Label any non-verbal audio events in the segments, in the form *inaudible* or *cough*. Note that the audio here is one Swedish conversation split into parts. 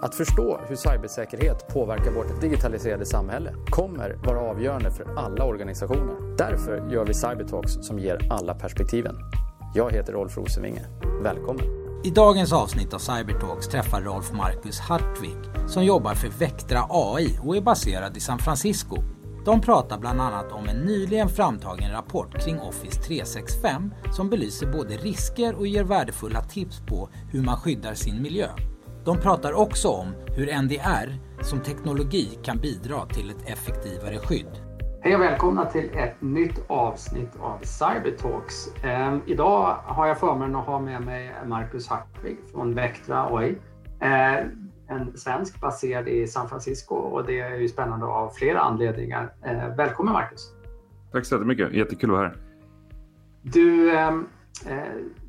Att förstå hur cybersäkerhet påverkar vårt digitaliserade samhälle kommer vara avgörande för alla organisationer. Därför gör vi Cybertalks som ger alla perspektiven. Jag heter Rolf Rosenvinge. Välkommen! I dagens avsnitt av Cybertalks träffar Rolf Marcus Hartvig som jobbar för Vectra AI och är baserad i San Francisco. De pratar bland annat om en nyligen framtagen rapport kring Office 365 som belyser både risker och ger värdefulla tips på hur man skyddar sin miljö. De pratar också om hur NDR som teknologi kan bidra till ett effektivare skydd. Hej och välkomna till ett nytt avsnitt av Cybertalks. Eh, idag har jag förmånen att ha med mig Marcus Hartvig från Vectra AI. Eh, en svensk baserad i San Francisco och det är ju spännande av flera anledningar. Eh, välkommen Marcus! Tack så jättemycket, jättekul att vara här. Du, ehm, eh,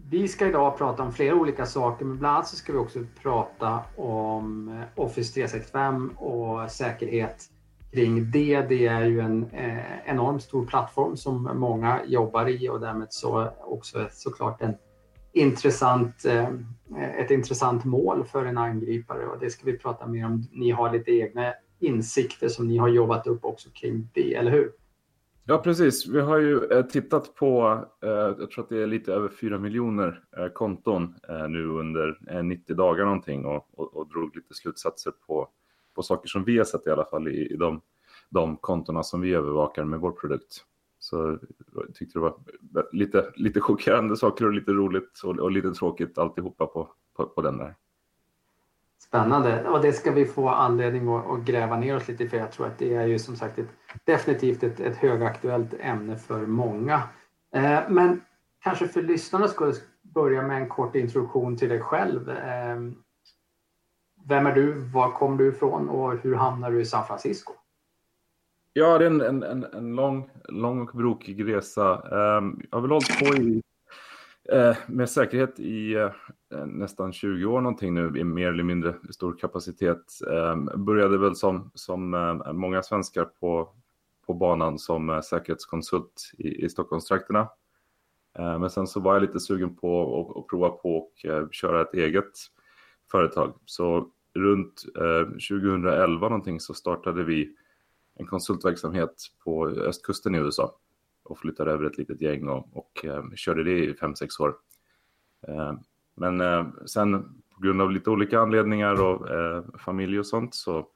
vi ska idag prata om flera olika saker, men bland annat så ska vi också prata om eh, Office 365 och säkerhet kring det. Det är ju en eh, enormt stor plattform som många jobbar i och därmed så också såklart en intressant, eh, ett intressant mål för en angripare och det ska vi prata mer om. Ni har lite egna insikter som ni har jobbat upp också kring det, eller hur? Ja, precis. Vi har ju eh, tittat på, eh, jag tror att det är lite över 4 miljoner eh, konton eh, nu under eh, 90 dagar någonting och, och, och drog lite slutsatser på, på saker som vi har sett i alla fall i, i de, de kontona som vi övervakar med vår produkt. Så jag tyckte det var lite, lite chockerande saker och lite roligt och, och lite tråkigt alltihopa på, på, på den där. Spännande och det ska vi få anledning att, att, gräva ner oss lite för jag tror att det är ju som sagt ett, definitivt ett, ett högaktuellt ämne för många. Eh, men kanske för lyssnarna skulle börja med en kort introduktion till dig själv. Eh, vem är du? Var kom du ifrån och hur hamnade du i San Francisco? Ja, det är en, en, en lång, lång och brokig resa. Um, jag har väl hållit på i, Eh, med säkerhet i eh, eh, nästan 20 år någonting nu i mer eller mindre stor kapacitet. Um, började väl som, som många svenskar på, på banan som säkerhetskonsult i, i Stockholmstrakterna. Ehm, men sen så var jag lite sugen på att, att prova på och köra ett eget företag. Så runt 2011 någonting så startade vi en konsultverksamhet på östkusten i USA och flyttade över ett litet gäng och, och eh, körde det i fem sex år. Eh, men eh, sen på grund av lite olika anledningar och eh, familj och sånt så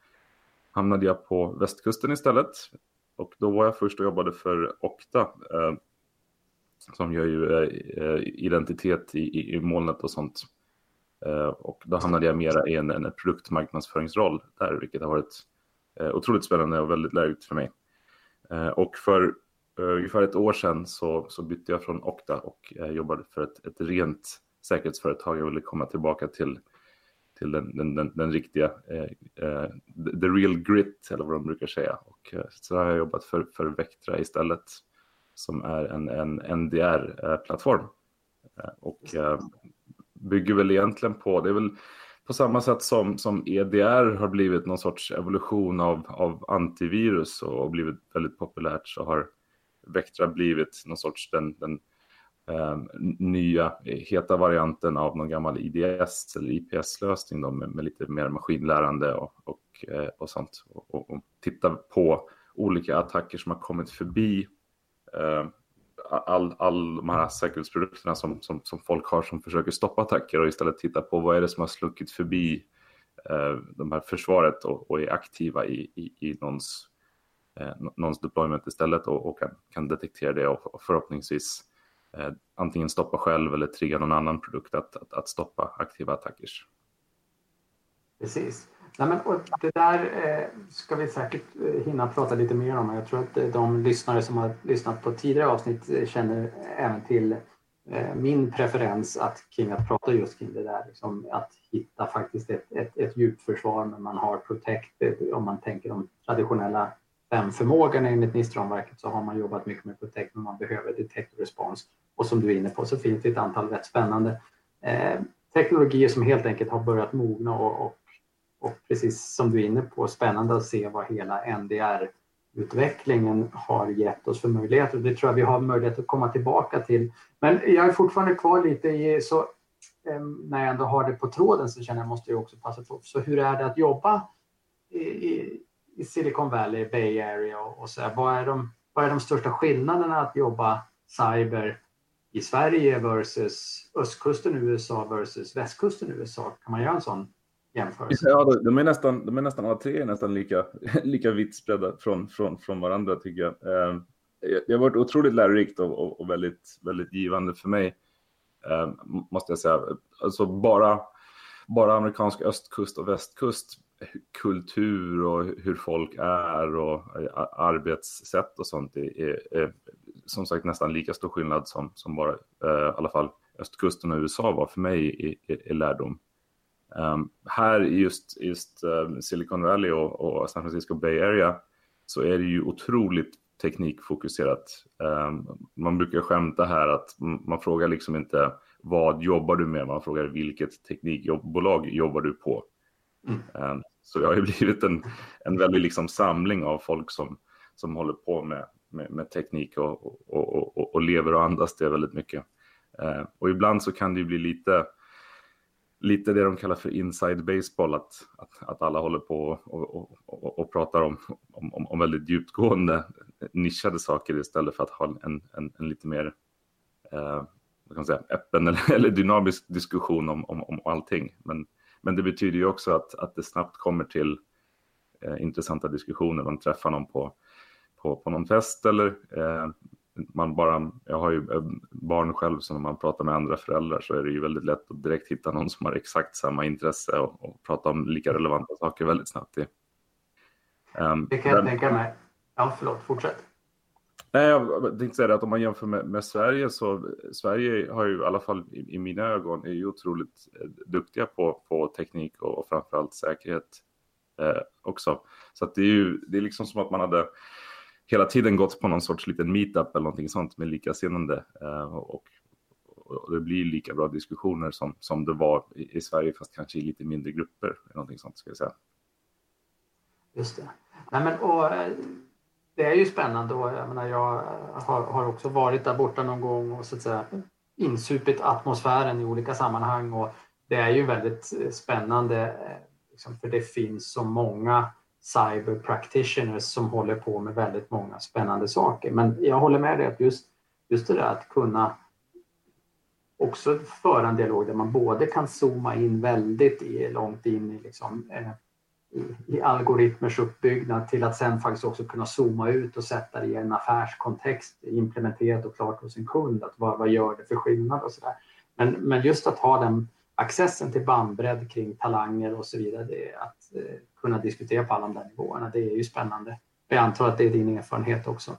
hamnade jag på västkusten istället. Och då var jag först och jobbade för Okta eh, som gör ju eh, identitet i, i, i molnet och sånt. Eh, och då hamnade jag mera i en, en produktmarknadsföringsroll där, vilket har varit Eh, otroligt spännande och väldigt lärorikt för mig. Eh, och för Eh, ungefär ett år sedan så, så bytte jag från Okta och eh, jobbade för ett, ett rent säkerhetsföretag. Jag ville komma tillbaka till, till den, den, den, den riktiga, eh, eh the real grit eller vad de brukar säga. Och, så har jag jobbat för, för Vectra istället som är en, en NDR-plattform. och bygger väl egentligen på, det är väl på samma sätt som, som EDR har blivit någon sorts evolution av, av antivirus och blivit väldigt populärt så har Vectra blivit någon sorts den, den eh, nya heta varianten av någon gammal IDS eller IPS-lösning med, med, lite mer maskinlärande och, och, eh, och sånt. Och, och, och, titta på olika attacker som har kommit förbi eh, all, all de här säkerhetsprodukterna som, som, som folk har som försöker stoppa attacker och istället titta på vad är det som har sluckit förbi eh, de här försvaret och, och är aktiva i, i, i någons, eh, någons deployment istället och, och kan, kan, detektera det och, och förhoppningsvis eh, antingen stoppa själv eller trigga någon annan produkt att, att, att stoppa aktiva attackers. Precis. Nej, men, det där eh, ska vi säkert eh, hinna prata lite mer om. Jag tror att eh, de lyssnare som har lyssnat på tidigare avsnitt eh, känner även till eh, min preferens att, kring att prata just kring det där. Liksom att hitta faktiskt ett, ett, ett djupt försvar men man har Protect. Om man tänker de traditionella förmågan enligt NIST-ramverket så har man jobbat mycket med Protect men man behöver Detect och respons. Och som du är inne på så finns det ett antal rätt spännande eh, teknologier som helt enkelt har börjat mogna och, och och precis som du är inne på, spännande att se vad hela NDR-utvecklingen har gett oss för möjligheter. Det tror jag vi har möjlighet att komma tillbaka till. Men jag är fortfarande kvar lite i, så ehm, när jag ändå har det på tråden så känner jag måste jag också passa på. Så hur är det att jobba i, i, i Silicon Valley, Bay Area och, och så här, vad, är de, vad är de största skillnaderna att jobba cyber i Sverige versus östkusten i USA versus västkusten i USA? Kan man göra en sån jämförelse? Ja, de är nästan, de är nästan alla tre är nästan lika, *laughs* lika vitt spridda från, från, från varandra tycker jag. Ehm, Det har varit otroligt lärorikt och, och, och väldigt, väldigt givande för mig, ehm, måste jag säga. Alltså bara, bara amerikansk östkust och västkust kultur och hur folk är och arbetssätt och sånt är, är, som sagt nästan lika stor skillnad som, som bara eh, i alla fall östkusten och USA var för mig i, i, i lärdom. Um, här i just, just uh, Silicon Valley och, och, San Francisco Bay Area så är det ju otroligt teknikfokuserat. Um, man brukar skämta här att man frågar liksom inte vad jobbar du med, man frågar vilket teknikbolag jobbar du på. Mm. Så det har ju *laughs* blivit en, en väldig liksom samling av folk som, som håller på med, med, med teknik och, och, och, och, lever och andas det väldigt mycket. Eh, och ibland så kan det ju bli lite lite det de kallar för inside baseball, att, att, att alla håller på och, och, och, och pratar om, om, om, väldigt djupgående eh, nischade saker istället för att ha en, en, en lite mer eh, kan man säga, öppen eller, *laughs* eller dynamisk diskussion om, om, om allting. Men, men det betyder ju också att, att det snabbt kommer till eh, intressanta diskussioner. Man träffar någon på, på, på någon fest eller eh, man bara, jag har ju barn själv så när man pratar med andra föräldrar så är det ju väldigt lätt att direkt hitta någon som har exakt samma intresse och, och prata om lika relevanta saker väldigt snabbt. Um, det kan jag tänka mig. Ja, förlåt, fortsätt. Nej, jag tänkte säga det att om man jämför med, med, Sverige så Sverige har ju i alla fall i, i mina ögon är ju otroligt eh, duktiga på, på teknik och, och framförallt säkerhet eh, också. Så att det är ju det är liksom som att man hade hela tiden gått på någon sorts liten meetup eller någonting sånt med likasinnande. Eh, och, och det blir lika bra diskussioner som, som det var i, i Sverige, fast kanske i lite mindre grupper. eller Någonting sånt ska jag säga. Just det. Nej, men, och, eh, det är ju spännande och jag, menar, jag har, har också varit där borta någon gång och så att säga insupit atmosfären i olika sammanhang och det är ju väldigt eh, spännande eh, liksom, för det finns så många cyber practitioners som håller på med väldigt många spännande saker. Men jag håller med dig att just, just det där att kunna också föra en dialog där man både kan zooma in väldigt i, långt in i, liksom, eh, i, i algoritmers uppbyggnad till att sen faktiskt också kunna zooma ut och sätta det i en affärskontext implementerat och klart hos en kund. Att vad, vad gör det för skillnad och sådär. Men, men just att ha den accessen till bandbredd kring talanger och så vidare, det, att eh, kunna diskutera på alla de där nivåerna, det är ju spännande. Jag antar att det är din erfarenhet också.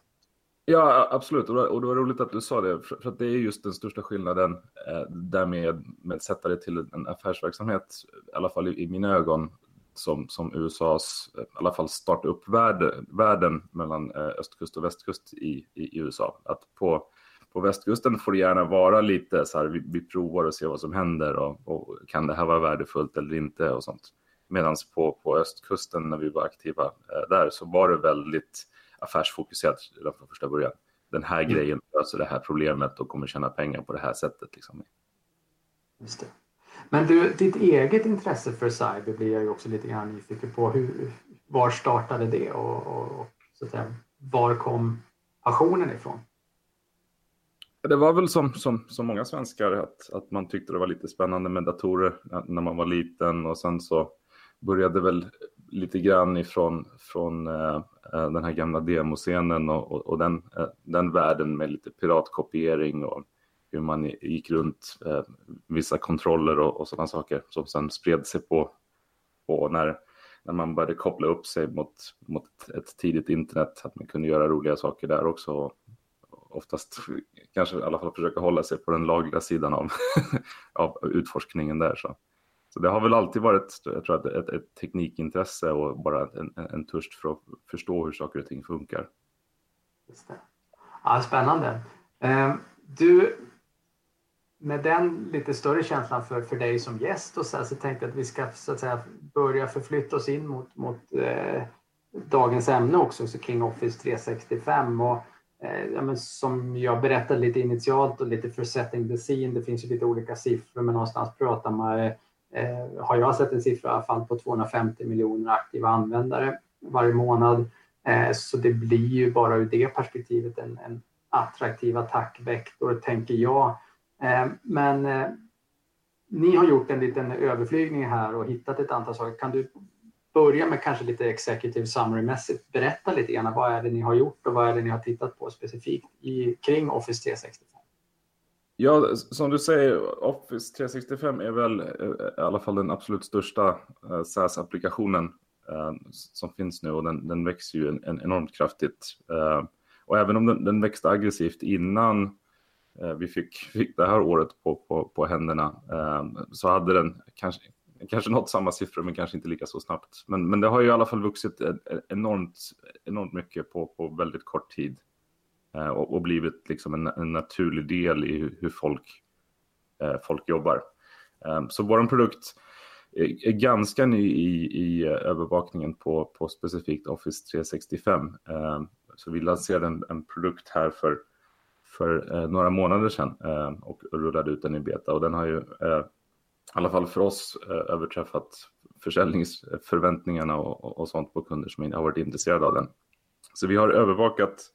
Ja, absolut. Och det var roligt att du sa det, för att det är just den största skillnaden eh, därmed med att sätta det till en affärsverksamhet, i alla fall i, i mina ögon, som, som USAs, i alla fall starta upp värld, världen mellan eh, östkust och västkust i, i, USA. Att på på västkusten får det gärna vara lite så här, vi, vi provar och ser vad som händer och, och, kan det här vara värdefullt eller inte och sånt. Medan på, på östkusten när vi var aktiva eh, där så var det väldigt affärsfokuserat redan från första början. Den här mm. grejen löser det här problemet och kommer tjäna pengar på det här sättet. Liksom. Just det. Men du, ditt eget intresse för cyber blir jag ju också lite grann nyfiken på. Hur, var startade det och, och, och så att säga, var kom passionen ifrån? Det var väl som, som, som många svenskar att, att man tyckte det var lite spännande med datorer när man var liten och sen så började väl lite grann ifrån från, eh, eh, den här gamla demoscenen och, och, och den, eh, den världen med lite piratkopiering och hur man gick runt eh, vissa kontroller och, och sådana saker som sen spred sig på, på när, när man började koppla upp sig mot, mot ett tidigt internet, att man kunde göra roliga saker där också oftast kanske i alla fall försöka hålla sig på den lagliga sidan av, *laughs* av utforskningen där. Så. så det har väl alltid varit jag tror att ett, ett teknikintresse och bara en, en, en törst för att förstå hur saker och ting funkar. Just det. Ja, spännande. Ehm, du, med den lite större känslan för, för dig som gäst och så, här, så tänkte jag att vi ska så att säga, börja förflytta oss in mot, mot eh, dagens ämne också, så kring Office 365. Och eh, ja, men som jag berättade lite initialt och lite för setting the scene. Det finns ju lite olika siffror men någonstans pratar man, eh, eh har jag sett en siffra i alla fall på 250 miljoner aktiva användare varje månad. Eh, så det blir ju bara ur det perspektivet en, en attraktiv attackvektor tänker jag. Eh, men eh, ni har gjort en liten överflygning här och hittat ett antal saker. Kan du börja med kanske lite executive summary-mässigt berätta lite grann vad är det ni har gjort och vad är det ni har tittat på specifikt i, kring Office 365? Ja, som du säger, Office 365 är väl eh, i alla fall den absolut största SaaS-applikationen som finns nu och den, den växer ju en, en enormt kraftigt. Och även om den, den växte aggressivt innan Eh, vi fick, fick det här året på, på, på händerna eh, så hade den kanske, kanske nått samma siffror men kanske inte lika så snabbt. Men, men det har ju i alla fall vuxit e-, e-, enormt, enormt mycket på, på väldigt kort tid eh, och, och, blivit liksom en, en, naturlig del i hur, hur folk, eh, folk jobbar. Eh, så vår produkt är ganska ny i, i eh, övervakningen på, på specifikt Office 365. Ehm, så vi lanserade en, en produkt här för, för eh, några månader sedan eh, och rullade ut den i beta. Och den har ju eh, i alla fall för oss eh, överträffat försäljningsförväntningarna och, och, sånt på kunder som har varit intresserade av den. Så vi har övervakat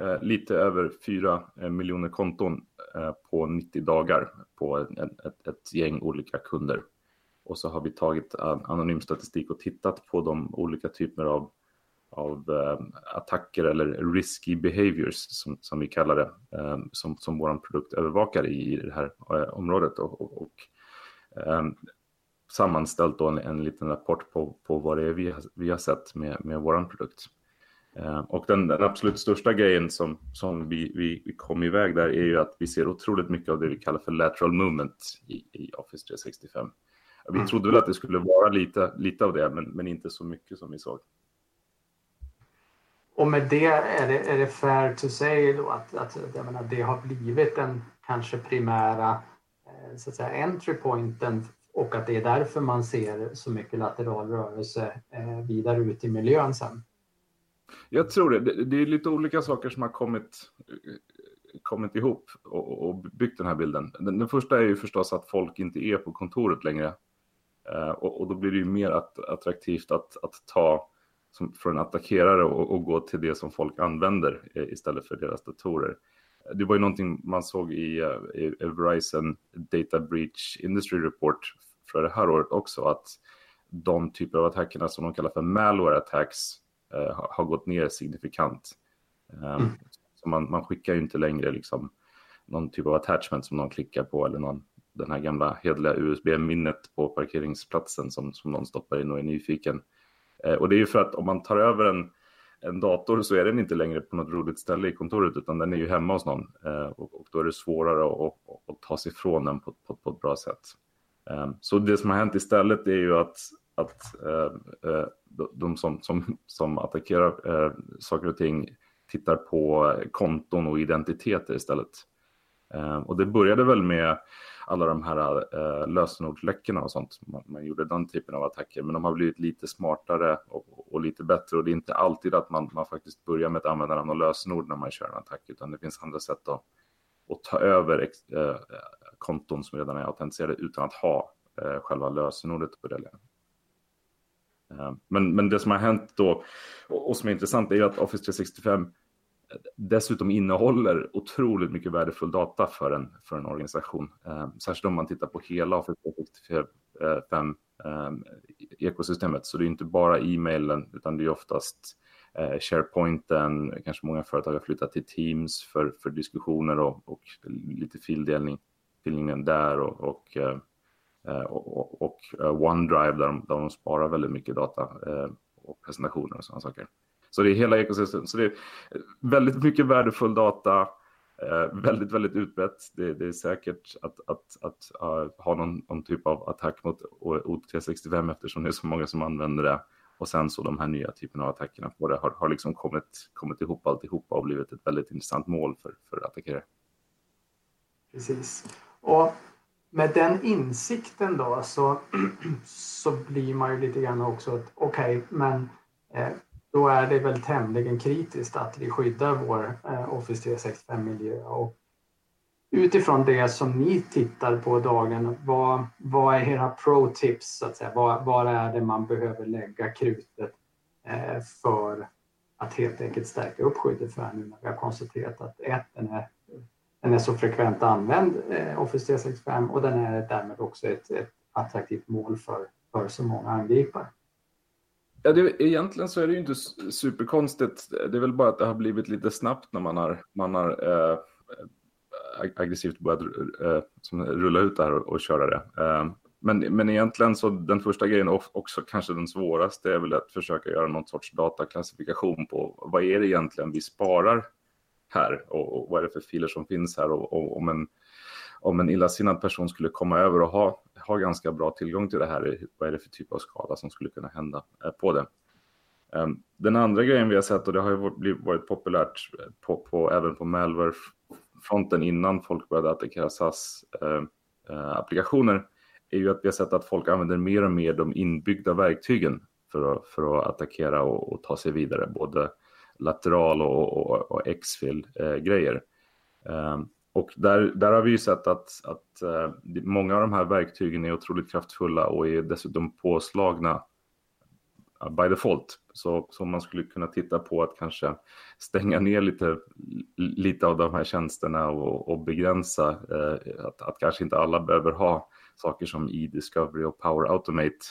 eh, lite över 4 eh, miljoner konton eh, på 90 dagar på en, ett, ett gäng olika kunder. Och så har vi tagit anonym statistik och tittat på de olika typer av av eh, attacker eller risky behaviors som, som vi kallar det, eh, som, som vår produkt övervakar i, det här eh, området. Och, och, och sammanställt då en, en liten rapport på, på vad det är vi, vi har sett med, med vår produkt. Och den, den, absolut största grejen som, som vi, vi, vi kom iväg där är ju att vi ser otroligt mycket av det vi kallar för lateral movement i, i Office 365. Vi mm. trodde väl att det skulle vara lite, lite av det, men, men inte så mycket som vi såg. Och med det är det, är det fair to say då att, att jag menar, det har blivit den kanske primära eh, så att säga, entry pointen och att det är därför man ser så mycket lateral rörelse eh, vidare ut i miljön sen. Jag tror det. Det är lite olika saker som har kommit, eh, kommit ihop och, och byggt den här bilden. Den, den, första är ju förstås att folk inte är på kontoret längre. Eh, och, och, då blir det ju mer att, attraktivt att, att ta som, från attackerare och, och, gå till det som folk använder eh, istället för deras datorer. Det var ju någonting man såg i, eh, i, i Verizon Data Breach Industry Report för det här året också, att de typer av attackerna som de kallar för malware attacks eh, har gått ner signifikant. Um, mm. Så man, man, skickar ju inte längre liksom någon typ av attachment som någon klickar på eller någon, den här gamla hedliga USB-minnet på parkeringsplatsen som, som någon stoppar in och är nyfiken. Eh, och det är ju för att om man tar över en, en dator så är den inte längre på något roligt ställe i kontoret utan den är ju hemma hos någon eh, och, och då är det svårare att, att, att ta sig ifrån den på, på, på, ett bra sätt. Eh, så det som har hänt istället är ju att, att de som, som, som attackerar saker och ting tittar på konton och identiteter istället. Och det började väl med alla de här eh, lösenordsläckorna och sånt. Man, man, gjorde den typen av attacker, men de har blivit lite smartare och, och lite bättre. Och det är inte alltid att man, man faktiskt börjar med ett användarnamn och lösenord när man kör en attack, utan det finns andra sätt att, att ta över ex, eh, konton som redan är autentiserade utan att ha eh, själva lösenordet på det. Eh, men, men det som har hänt då och, och som är intressant är att Office 365 dessutom innehåller otroligt mycket värdefull data för en, för en organisation. Eh, särskilt om man tittar på hela Office eh, 365 eh, ekosystemet. Så det är inte bara e-mailen utan det är oftast eh, SharePointen, kanske många företag har flyttat till Teams för, för diskussioner och, och lite fildelning fildelningen där och, och, eh, eh och, och, eh, OneDrive där de, där de sparar väldigt mycket data eh, och presentationer och sådana saker. Så det är hela ekosystemet. Så det är eh, väldigt mycket värdefull data, eh, väldigt, väldigt utbrett. Det, det är säkert att, att, att uh, ha någon, någon, typ av attack mot OT365 eftersom det är så många som använder det. Och sen så de här nya typerna av attackerna på det har, har liksom kommit, kommit ihop alltihopa och blivit ett väldigt intressant mål för, för attackerare. Precis. Och med den insikten då så, *clears throat* så blir man ju lite grann också att okej, okay, men eh, då är det väl tämligen kritiskt att vi skyddar vår eh, Office 365-miljö. Och utifrån det som ni tittar på dagen, vad, vad är era pro-tips? Så att säga? Vad, vad är det man behöver lägga krutet eh, för att helt enkelt stärka upp skyddet för nu när vi har konstaterat att ett, den är, den är så frekvent använd, eh, Office 365, och den är därmed också ett, ett attraktivt mål för, för så många angripare. Ja, det, egentligen så är det ju inte superkonstigt. Det är väl bara att det har blivit lite snabbt när man har, man har eh, aggressivt börjat eh, rulla ut det här och, och köra det. Eh, men, men egentligen så den första grejen och också kanske den svåraste är väl att försöka göra någon sorts dataklassifikation på vad är det egentligen vi sparar här och, och vad är det för filer som finns här och, och om en om en illasinnad person skulle komma över och ha, har ganska bra tillgång till det här, vad är det för typ av skada som skulle kunna hända eh, på det? Ehm, den andra grejen vi har sett, och det har ju varit populärt eh, på, på, även på Malware-fronten innan folk började attackera SAS-applikationer, ehm, eh, är ju att vi har sett att folk använder mer och mer de inbyggda verktygen för att, för att attackera och, och ta sig vidare, både lateral och, och, och X-fil-grejer. Um, ehm, och där, där har vi ju sett att, att uh, många av de här verktygen är otroligt kraftfulla och är dessutom påslagna uh, by default. Så, så man skulle kunna titta på att kanske stänga ner lite, lite av de här tjänsterna och, och begränsa uh, att, att kanske inte alla behöver ha saker som e-discovery och power automate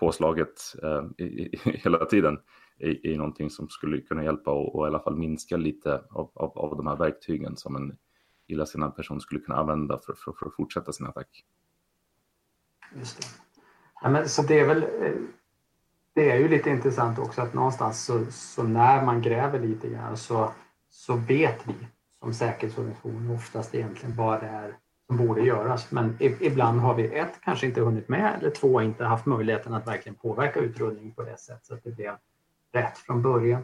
påslaget eh, i, i, *laughs* hela tiden är, är någonting som skulle kunna hjälpa och, och i alla fall minska lite av, av, av de här verktygen som en illasinnad person skulle kunna använda för, för, för att fortsätta sin attack. Just det. Ja, men, så det är väl eh, det är ju lite intressant också att någonstans så, så när man gräver lite grann så, så vet vi som säkerhetsorganisation oftast egentligen vad det är som borde göras. Men ibland har vi ett, kanske inte hunnit med eller två, inte haft möjligheten att verkligen påverka utrullning på det sätt så att det blev rätt från början.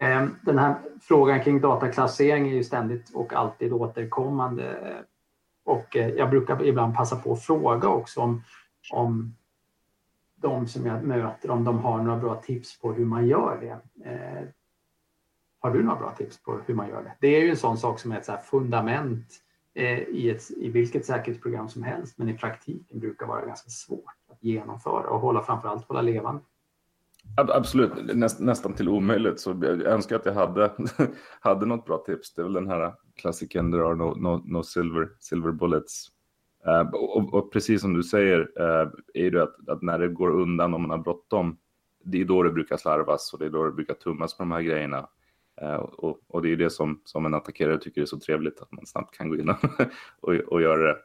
Ehm, den här frågan kring dataklassering är ju ständigt och alltid återkommande. Och eh, jag brukar ibland passa på att fråga också om, om de som jag möter, om de har några bra tips på hur man gör det. Ehm, har du några bra tips på hur man gör det? Det är ju en sån sak som är ett så fundament eh, i, ett, i vilket säkerhetsprogram som helst, men i praktiken brukar vara ganska svårt att genomföra och hålla framförallt hålla levande. Absolut, Näst, nästan till omöjligt. Så jag önskar att jag hade, *laughs* hade något bra tips. Det är väl den här klassiken There are no, no, no silver, silver bullets. Uh, och, och, precis som du säger uh, är det att, att, när det går undan och man har bråttom, det är då det brukar slarvas och det är då det brukar tummas på de här grejerna. Uh, och, och, det är det som, som en attackerare tycker är så trevligt, att man snabbt kan gå in och, *laughs* och göra det.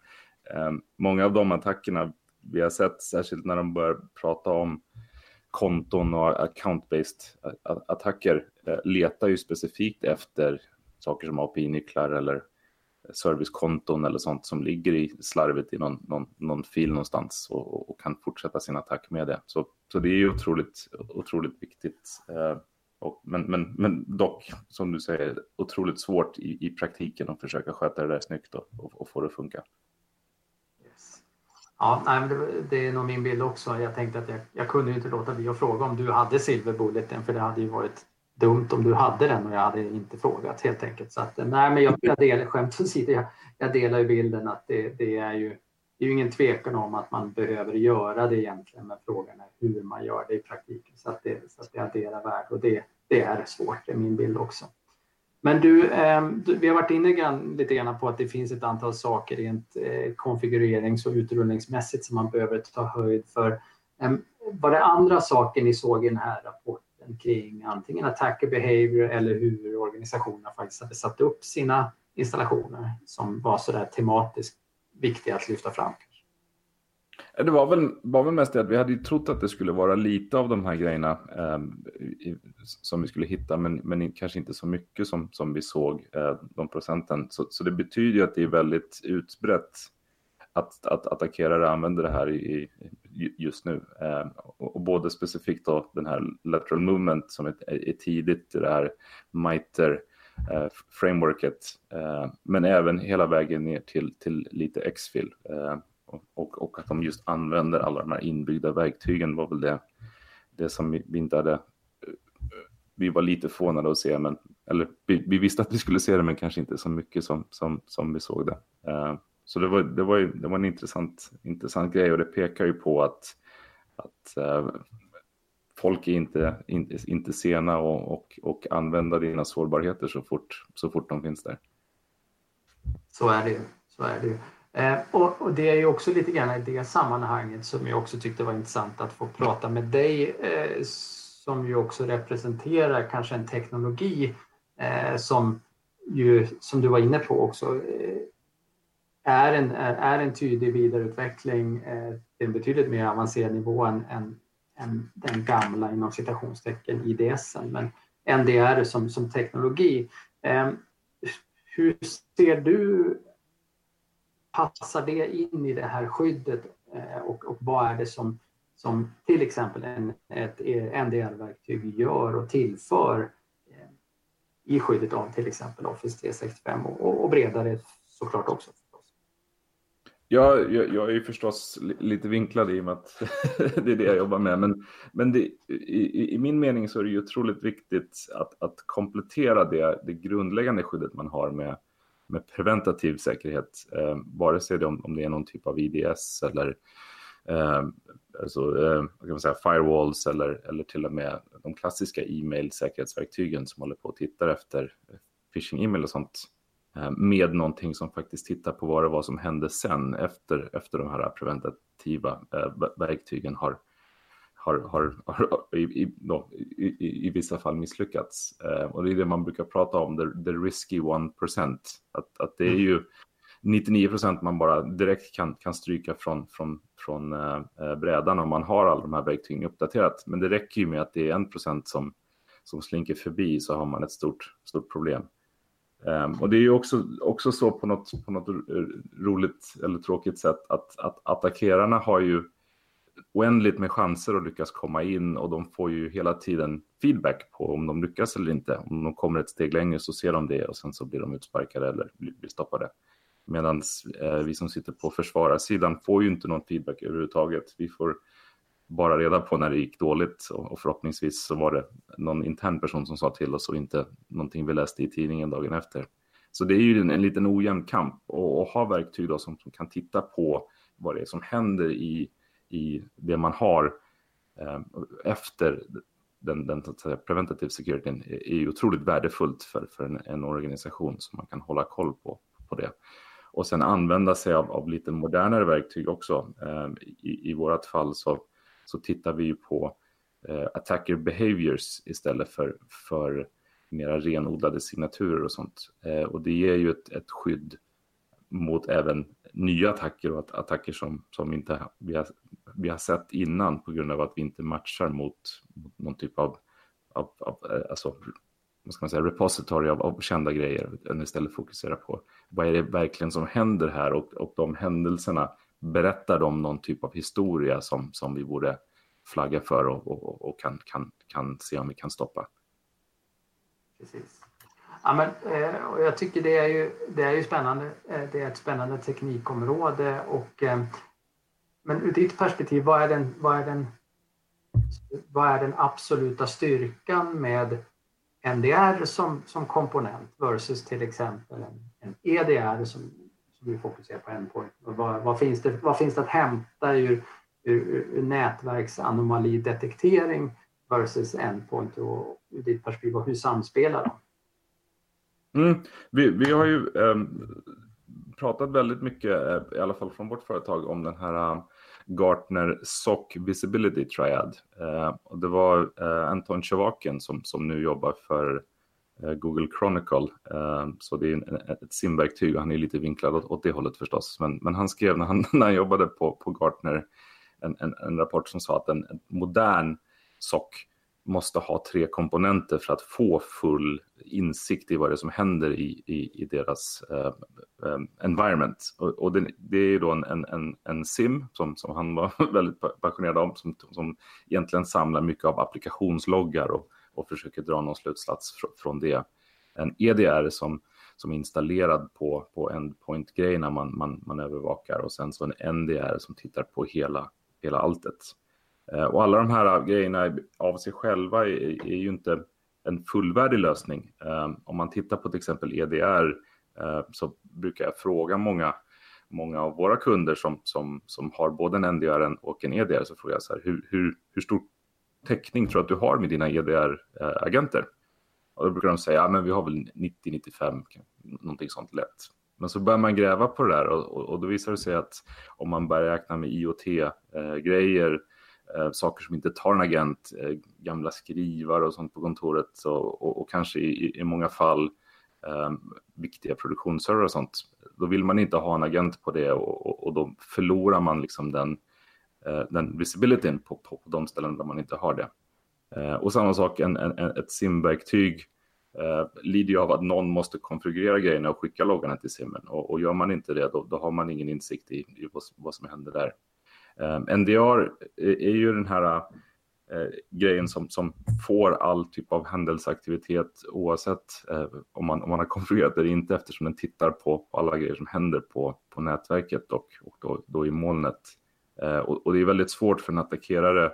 många av de attackerna vi har sett, särskilt när de börjar prata om konton och account-based attacker eh, letar ju specifikt efter saker som API-nycklar eller eh, servicekonton eller sånt som ligger i slarvet i någon, någon, någon fil någonstans och, och, kan fortsätta sin attack med det. Så, så det är ju otroligt, otroligt viktigt. Eh, och, men, men, men dock, som du säger, otroligt svårt i, i praktiken att försöka sköta det där snyggt och, och, och få det att funka. Ja, nej, det, det, är nog min bild också. Jag tänkte att jag, jag kunde inte låta bli att fråga om du hade silverbulleten för det hade ju varit dumt om du hade den och jag hade inte frågat helt enkelt. Så att, nej, men jag, jag delar, skämt åsido, jag, jag delar ju bilden att det, det, är ju det är ju ingen tvekan om att man behöver göra det egentligen, men frågan är hur man gör det i praktiken så att det, så att det adderar värde och det, det är svårt, det är min bild också. Men du, eh, vi har varit inne grann, lite grann på att det finns ett antal saker rent eh, konfigurerings och utrullningsmässigt som man behöver ta höjd för. Eh, var det andra saker ni såg i den här rapporten kring antingen attacker behavior eller hur organisationerna faktiskt hade satt upp sina installationer som var så där tematiskt viktiga att lyfta fram? Det var väl, var väl mest det att vi hade ju trott att det skulle vara lite av de här grejerna eh, i, som vi skulle hitta, men, men kanske inte så mycket som, som vi såg, eh, de procenten. Så, så det betyder ju att det är väldigt utbrett att, att attackerare använder det här i, just nu. Eh, och, och, både specifikt då den här lateral movement som är, är tidigt i det här MITER eh, frameworket, eh, men även hela vägen ner till, till lite exfil. Eh, och, och att de just använder alla de här inbyggda verktygen var väl det, det som vi inte hade eh, vi var lite förvånade att se, men, eller vi, vi, visste att vi skulle se det, men kanske inte så mycket som, som, som vi såg det. Eh, så det var, det, var, det var en intressant, intressant grej och det pekar ju på att, att eh, folk är inte, inte, inte sena och, och, och använda dina sårbarheter så fort, så fort de finns där. Så är det ju. Så är det ju. Eh, och, och, det är ju också lite grann i det sammanhanget som jag också tyckte var intressant att få prata med dig eh, som ju också representerar kanske en teknologi eh, som ju, som du var inne på också, eh, är en, är, en tydlig vidareutveckling eh, till en betydligt mer avancerad nivå än, än, än den gamla inom citationstecken IDS. Men NDR som, som teknologi. Eh, hur ser du passar det in i det här skyddet eh, och, och vad är det som, som till exempel en, ett NDR-verktyg gör och tillför eh, i skyddet av till exempel Office 365 och, och bredare såklart också. Ja, jag, jag är ju förstås lite vinklad i och med att *laughs* det är det jag jobbar med. Men, men det, i, i, min mening så är det ju otroligt viktigt att, att komplettera det, det grundläggande skyddet man har med, med preventativ säkerhet, eh, vare sig det om, om det är någon typ av IDS eller eh, alltså, eh, kan man säga, firewalls eller, eller till och med de klassiska e-mail säkerhetsverktygen som håller på och tittar efter phishing e-mail och sånt eh, med någonting som faktiskt tittar på vad det var som hände sen efter, efter de här preventativa eh, verktygen har, har, har, har i, i, då, i, i, vissa fall misslyckats. Eh, och det är det man brukar prata om, the, the risky one percent. Att, att det är ju 99 procent man bara direkt kan, kan stryka från, från, från eh, eh, brädan om man har alla de här verktygen uppdaterat. Men det räcker ju med att det är en procent som, som slinker förbi så har man ett stort, stort problem. Um, och det är ju också, också så på något, på något roligt eller tråkigt sätt att, att attackerarna har ju oändligt med chanser att lyckas komma in och de får ju hela tiden feedback på om de lyckas eller inte. Om de kommer ett steg längre så ser de det och sen så blir de utsparkade eller blir stoppade. Medan eh, vi som sitter på försvararsidan får ju inte någon feedback överhuvudtaget. Vi får bara reda på när det gick dåligt och, och förhoppningsvis så var det någon intern person som sa till oss och inte någonting vi läste i tidningen dagen efter. Så det är ju en, en liten ojämn kamp och, och ha verktyg då som, som kan titta på vad det är som händer i i det man har eh, efter den, den säga, preventative securityn är ju otroligt värdefullt för, för en, en, organisation som man kan hålla koll på, på det. Och sen använda sig av, av lite modernare verktyg också. Eh, I i vårt fall så, så tittar vi på eh, attacker behaviors istället för, för mera renodlade signaturer och sånt. Och det ger ju ett, ett skydd mot även nya attacker och attacker som, som inte vi har, vi har sett innan på grund av att vi inte matchar mot, mot någon typ av, av, av eh, alltså, vad ska man säga, repository av, av kända grejer, än istället fokusera på vad är det verkligen som händer här och, och de händelserna berättar de någon typ av historia som, som vi borde flagga för och, och, och kan, kan, kan se om vi kan stoppa. Precis. Ja, men, eh, och jag tycker det är ju, det är ju spännande. Eh, det är ett spännande teknikområde. Och, eh, men ur ditt perspektiv, vad är, den, vad, är den, vad är den absoluta styrkan med NDR som, som komponent versus till exempel en, en EDR som, som vi fokuserar på endpoint? Och vad, vad, finns det, vad finns det att hämta ur, ur, ur nätverksanomalidetektering versus endpoint och ur ditt perspektiv och hur samspelar de? Mm. Vi, vi har ju um, pratat väldigt mycket, eh, i alla fall från vårt företag, om den här um, Gartner SOC Visibility Triad. Uh, och det var uh, Anton Chevaken som, som nu jobbar för uh, Google Chronicle. Ehm, så det är en, ett simverktyg och han är lite vinklad åt, åt det hållet förstås. Men, men han skrev när han, *laughs* när han jobbade på, på Gartner en, en, en rapport som sa att en, en modern SOC måste ha tre komponenter för att få full insikt i vad det är som händer i, i, i deras eh, eh environment. Och, och det, det, är då en, en, en, SIM som, som han var *laughs* väldigt passionerad om, som, som egentligen samlar mycket av applikationsloggar och, och försöker dra någon slutsats fr, från det. En EDR som, som är installerad på, på endpoint-grejerna man, man, man övervakar och sen så en NDR som tittar på hela, hela alltet. Eh, och alla de här grejerna av sig själva är, är ju inte en fullvärdig lösning. Eh, om man tittar på till exempel EDR eh, så brukar jag fråga många, många av våra kunder som, som, som har både en NDR och en EDR så frågar jag så här, hur, hur, hur stor täckning tror du att du har med dina EDR-agenter? Och då brukar de säga, ja men vi har väl 90-95, någonting sånt lätt. Men så börjar man gräva på det där och, och, och då visar det sig att om man börjar räkna med IoT-grejer, eh, Eh, saker som inte tar en agent, eh, gamla skrivare och sånt på kontoret så, och, och, kanske i, i många fall eh, viktiga produktionsserver och sånt, då vill man inte ha en agent på det och, och då förlorar man liksom den, eh, den visibilityn på, på, på de ställen där man inte har det. Eh, och samma sak, en, en, ett simverktyg eh, lider ju av att någon måste konfigurera grejerna och skicka loggarna till simmen. Och, och gör man inte det, då, då har man ingen insikt i, i vad, vad, som händer där. Eh, NDR är, är ju den här eh, grejen som, som får all typ av händelseaktivitet oavsett eh, om, man, om man har konfigurerat det eller inte eftersom den tittar på, på alla grejer som händer på, på nätverket och, och då, då i molnet. Eh, och, och, det är väldigt svårt för en attackerare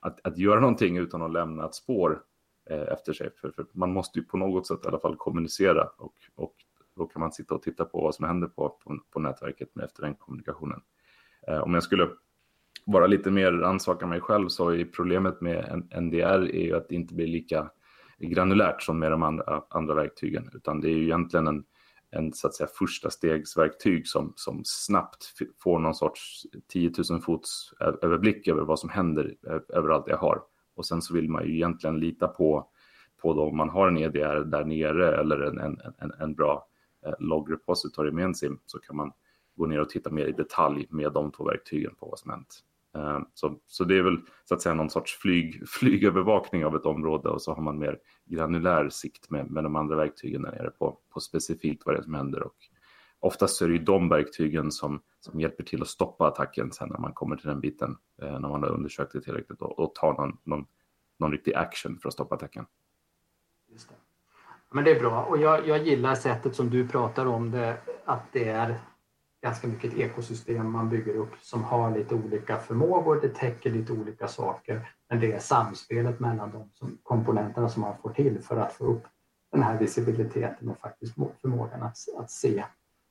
att, att göra någonting utan att lämna ett spår eh, efter sig. För, för, man måste ju på något sätt i alla fall kommunicera och, och då kan man sitta och titta på vad som händer på, på, på nätverket med efter den kommunikationen. Eh, om jag skulle bara lite mer rannsaka mig själv så är problemet med NDR är ju att det inte blir lika granulärt som med de andra, andra verktygen, utan det är ju egentligen en, en så att säga, första stegsverktyg som, som snabbt får någon sorts 10 000 fots överblick över vad som händer överallt jag har. Och sen så vill man ju egentligen lita på, på då, om man har en EDR där nere eller en, en, en, en bra eh, log repository med en sim så kan man gå ner och titta mer i detalj med de två verktygen på vad som hänt. Eh, så, så det är väl så att säga någon sorts flyg, *laughs* flygövervakning av ett område och så har man mer granulär sikt med, med de andra verktygen där nere på, på specifikt vad det är som händer. Och oftast så är det ju de verktygen som, som hjälper till att stoppa attacken sen när man kommer till den biten, eh, när man har undersökt det tillräckligt och, och tar någon, någon, någon riktig action för att stoppa attacken. Just det. Men det är bra och jag, jag gillar sättet som du pratar om det, att det är ganska mycket ett ekosystem man bygger upp som har lite olika förmågor, det täcker lite olika saker, men det är samspelet mellan de som, komponenterna som man får till för att få upp den här visibiliteten och faktiskt förmågan att, att se,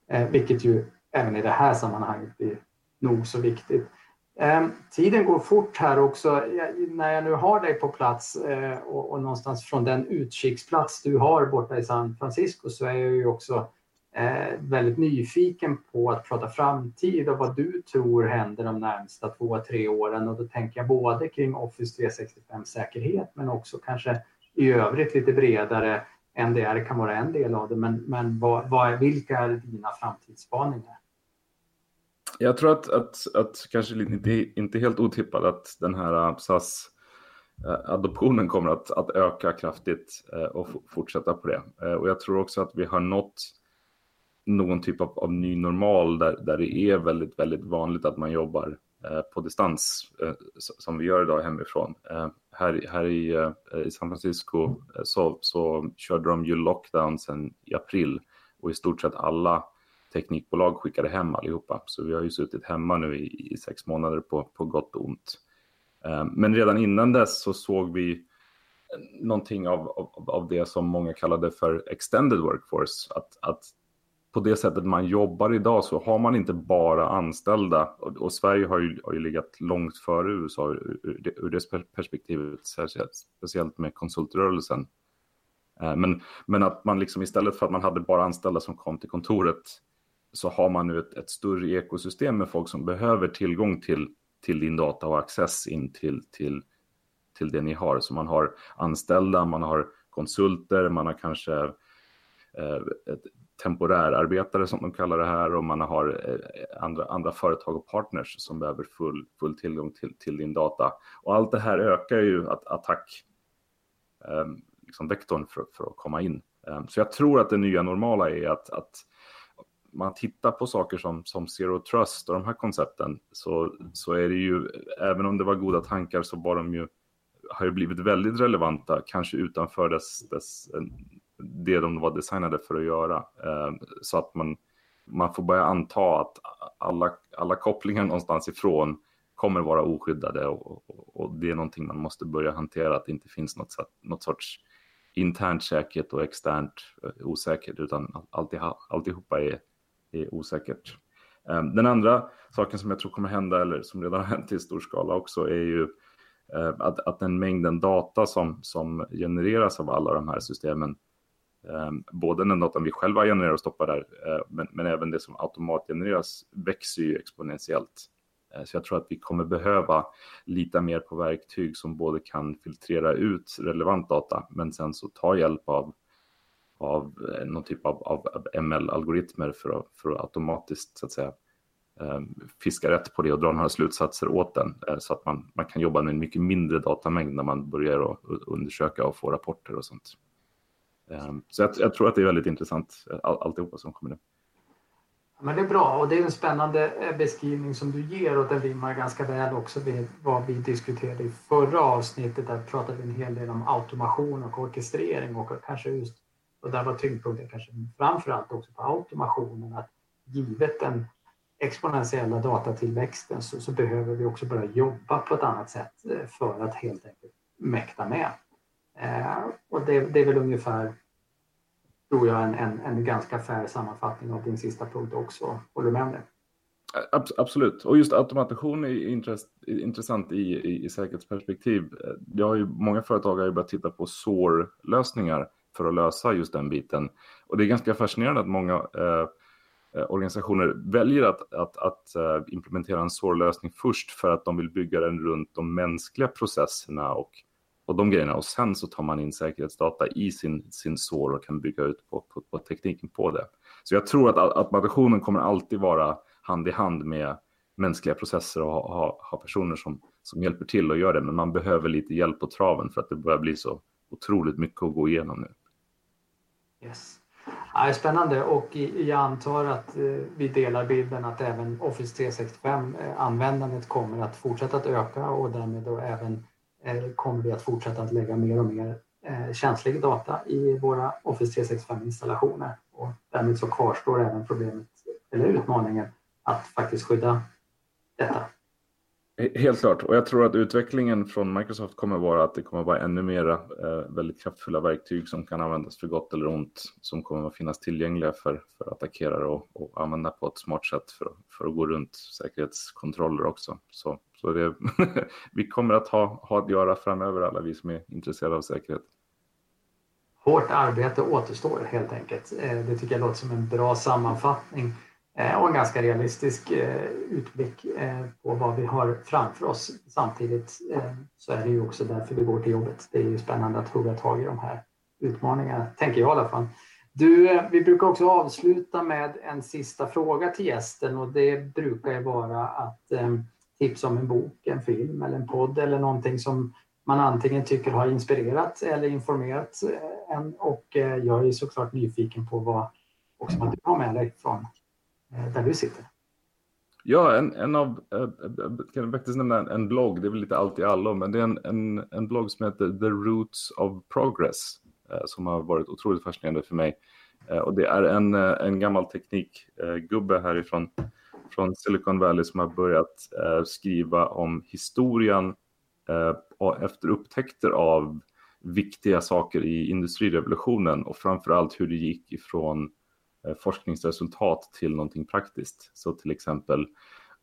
eh, vilket ju även i det här sammanhanget blir nog så viktigt. Eh, tiden går fort här också. Jag, när jag nu har dig på plats eh, och, och, någonstans från den utkiksplats du har borta i San Francisco så är jag ju också eh, Eh, väldigt nyfiken på att prata framtid och vad du tror händer de närmsta två, tre åren. Och då tänker jag både kring Office 365-säkerhet men också kanske i övrigt lite bredare. NDR kan vara en del av det, men, men vad, vad, vilka är dina framtidsspaningar? Jag tror att, att, att kanske inte, inte helt otippat att den här äh, SAS-adoptionen äh, kommer att, att öka kraftigt äh, och fortsätta på det. Och jag tror också att vi har nått någon typ av, av ny normal där, där det är väldigt, väldigt vanligt att man jobbar eh, på distans eh, som vi gör idag hemifrån. Eh, här, här i, eh, i San Francisco eh, så, så körde de ju lockdown sedan i april och i stort sett alla teknikbolag skickade hem allihopa. Så vi har ju suttit hemma nu i, i sex månader på, på gott och ont. Eh, men redan innan dess så såg vi eh, någonting av, av, av det som många kallade för extended workforce. Att, att på det sättet man jobbar idag så har man inte bara anställda och, och Sverige har ju, har ju legat långt före USA ur, ur, ur det perspektivet, speciellt med konsultrörelsen. Eh, men, men att man liksom istället för att man hade bara anställda som kom till kontoret så har man nu ett, ett större ekosystem med folk som behöver tillgång till, till din data och access in till, till, till det ni har. Så man har anställda, man har konsulter, man har kanske eh, ett, temporärarbetare som de kallar det här och man har eh, andra, andra företag och partners som behöver full, full tillgång till, till din data. Och allt det här ökar ju att, attack, eh, liksom vektorn för, för att komma in. Eh, så jag tror att det nya normala är att, att man tittar på saker som, som zero trust och de här koncepten så, så är det ju, även om det var goda tankar så var de ju, har ju blivit väldigt relevanta, kanske utanför dess, dess det de var designade för att göra. Eh, så att man, man får börja anta att alla, alla kopplingar någonstans ifrån kommer vara oskyddade och, och, och, det är någonting man måste börja hantera, att det inte finns något, något sorts internt säkert och externt eh, osäkert, utan alltid, alltihopa är, är osäkert. Eh, den andra saken som jag tror kommer hända, eller som redan har hänt i stor skala också, är ju att, att den mängden data som, som genereras av alla de här systemen Ehm, både den datan vi själva genererar och stoppar där, eh, men, men även det som automatgenereras växer ju exponentiellt. Eh, så jag tror att vi kommer behöva lita mer på verktyg som både kan filtrera ut relevant data, men sen så ta hjälp av, av eh, någon typ av, av ML-algoritmer för att, för att automatiskt så att säga, ehm, fiska rätt på det och dra några slutsatser åt den så att man, man kan jobba med en mycket mindre datamängd när man börjar undersöka och få rapporter och sånt. Ehm, så jag, jag, tror att det är väldigt intressant, eh, all, alltihopa som kommer nu. Men det är bra och det är en spännande eh, beskrivning som du ger och den rimmar ganska väl också med vad vi diskuterade i förra avsnittet. Där pratade vi en hel del om automation och orkestrering och kanske just, och där var tyngdpunkten kanske framförallt också på automationen, att givet den exponentiella datatillväxten så, så behöver vi också börja jobba på ett annat sätt eh, för att helt enkelt mäkta med. Eh, och det, det, är väl ungefär, tror jag, en, en, en ganska fair sammanfattning av din sista punkt också. Håller du med om det? Absolut, och just automation är intressant i, i, i säkerhetsperspektiv. Det har ju, många företag har ju börjat titta på SOAR-lösningar för att lösa just den biten. Och det är ganska fascinerande att många eh, eh organisationer väljer att, att, att eh, implementera en SOAR-lösning först för att de vill bygga den runt de mänskliga processerna och och de grejerna. Och sen så tar man in säkerhetsdata i sin, sin SOR och kan bygga ut på, på, på tekniken på det. Så jag tror att automationen kommer alltid vara hand i hand med mänskliga processer och ha, ha, ha, personer som, som hjälper till och gör det. Men man behöver lite hjälp på traven för att det börjar bli så otroligt mycket att gå igenom nu. Yes. Ja, spännande och jag antar att eh, vi delar bilden att även Office 365-användandet eh, kommer att fortsätta att öka och därmed då även Eh, kommer vi att fortsätta att lägga mer och mer eh, känslig data i våra Office 365-installationer. Och därmed så kvarstår även problemet, eller utmaningen, att faktiskt skydda detta. Helt klart, och jag tror att utvecklingen från Microsoft kommer vara att det kommer vara ännu mera eh, väldigt kraftfulla verktyg som kan användas för gott eller ont, som kommer att finnas tillgängliga för, för attackerare och, och använda på ett smart sätt för, för att gå runt säkerhetskontroller också. Så så det, *laughs* vi kommer att ha, ha att göra framöver, alla vi som är intresserade av säkerhet. Hårt arbete återstår helt enkelt. Eh, det tycker jag låter som en bra sammanfattning eh, och en ganska realistisk eh, utblick på vad vi har framför oss. Samtidigt så är det ju också därför vi går till jobbet. Det är ju spännande att hugga tag i de här utmaningarna, tänker jag i alla fall. Du, vi brukar också avsluta med en sista fråga till gästen och det brukar ju vara att tips om en bok, en film eller en podd eller någonting som man antingen tycker har inspirerat eller informerat eh, en. Och eh, jag är såklart nyfiken på vad, också vad du har med dig från eh, där du sitter. Ja, en, en av, jag kan faktiskt nämna en, en blogg, det är väl lite allt i allo, men det är en, en, en blogg som heter The Roots of Progress som har varit otroligt fascinerande för mig. Och det är en, en gammal teknikgubbe härifrån från Silicon Valley som har börjat eh, skriva om historien eh, efter upptäckter av viktiga saker i industrirevolutionen och framför allt hur det gick ifrån eh, forskningsresultat till någonting praktiskt. Så till exempel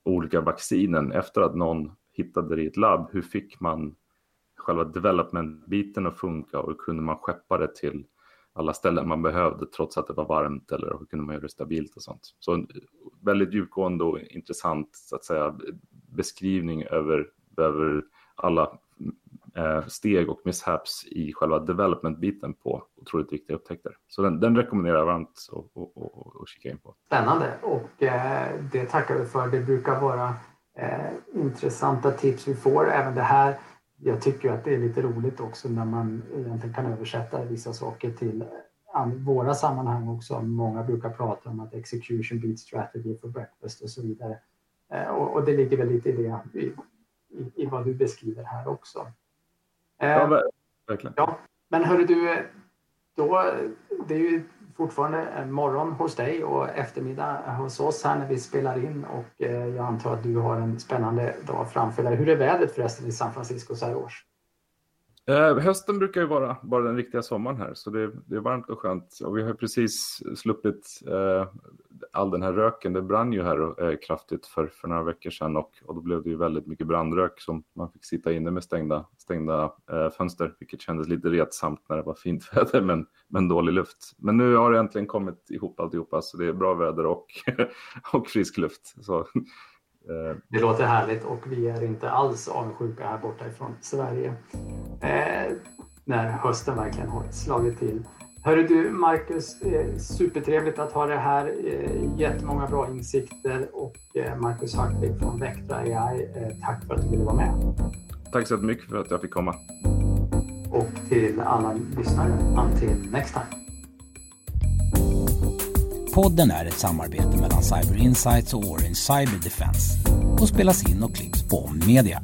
olika vaccinen efter att någon hittade det i ett labb, hur fick man själva development-biten att funka och hur kunde man skeppa det till alla ställen man behövde trots att det var varmt eller hur kunde man göra det stabilt och sånt. Så en väldigt djupgående och intressant så att säga beskrivning över, över alla eh, steg och mishaps i själva development-biten på otroligt viktiga upptäckter. Så den, den rekommenderar jag varmt att kika in på. Spännande och eh, det tackar vi för. Det brukar vara eh, intressanta tips vi får. Även det här jag tycker att det är lite roligt också när man egentligen kan översätta vissa saker till våra sammanhang också. Många brukar prata om att execution beats strategy for breakfast och så vidare. Eh, och, och det ligger väl lite i det, i, i, i vad du beskriver här också. Ja, verkligen. Ja, men hörru du, då, det är ju fortfarande morgon hos dig och eftermiddag hos oss här när vi spelar in och eh, jag antar att du har en spännande dag framför dig. Hur är vädret förresten i San Francisco så här års? Eh, hösten brukar ju vara bara den riktiga sommaren här, så det, det är varmt och skönt. Och vi har precis sluppit eh, all den här röken. Det brann ju här eh, kraftigt för, för några veckor sedan och, och då blev det ju väldigt mycket brandrök som man fick sitta inne med stängda, stängda eh, fönster, vilket kändes lite retsamt när det var fint *laughs* väder men, men dålig luft. Men nu har det äntligen kommit ihop alltihopa, så det är bra väder och, *laughs* och frisk luft. Så det låter härligt och vi är inte alls avundsjuka här borta ifrån Sverige. Eh, när hösten verkligen har slagit till. Hörru du Marcus, eh, supertrevligt att ha det här. Eh, jättemånga bra insikter och eh, Marcus Hartvig från Vectra AI, eh, tack för att du ville vara med. Tack så mycket för att jag fick komma. Och till alla lyssnare, until next time. Podden är ett samarbete mellan Cyber Insights och Orange Cyber Defense och spelas in och klipps på Media.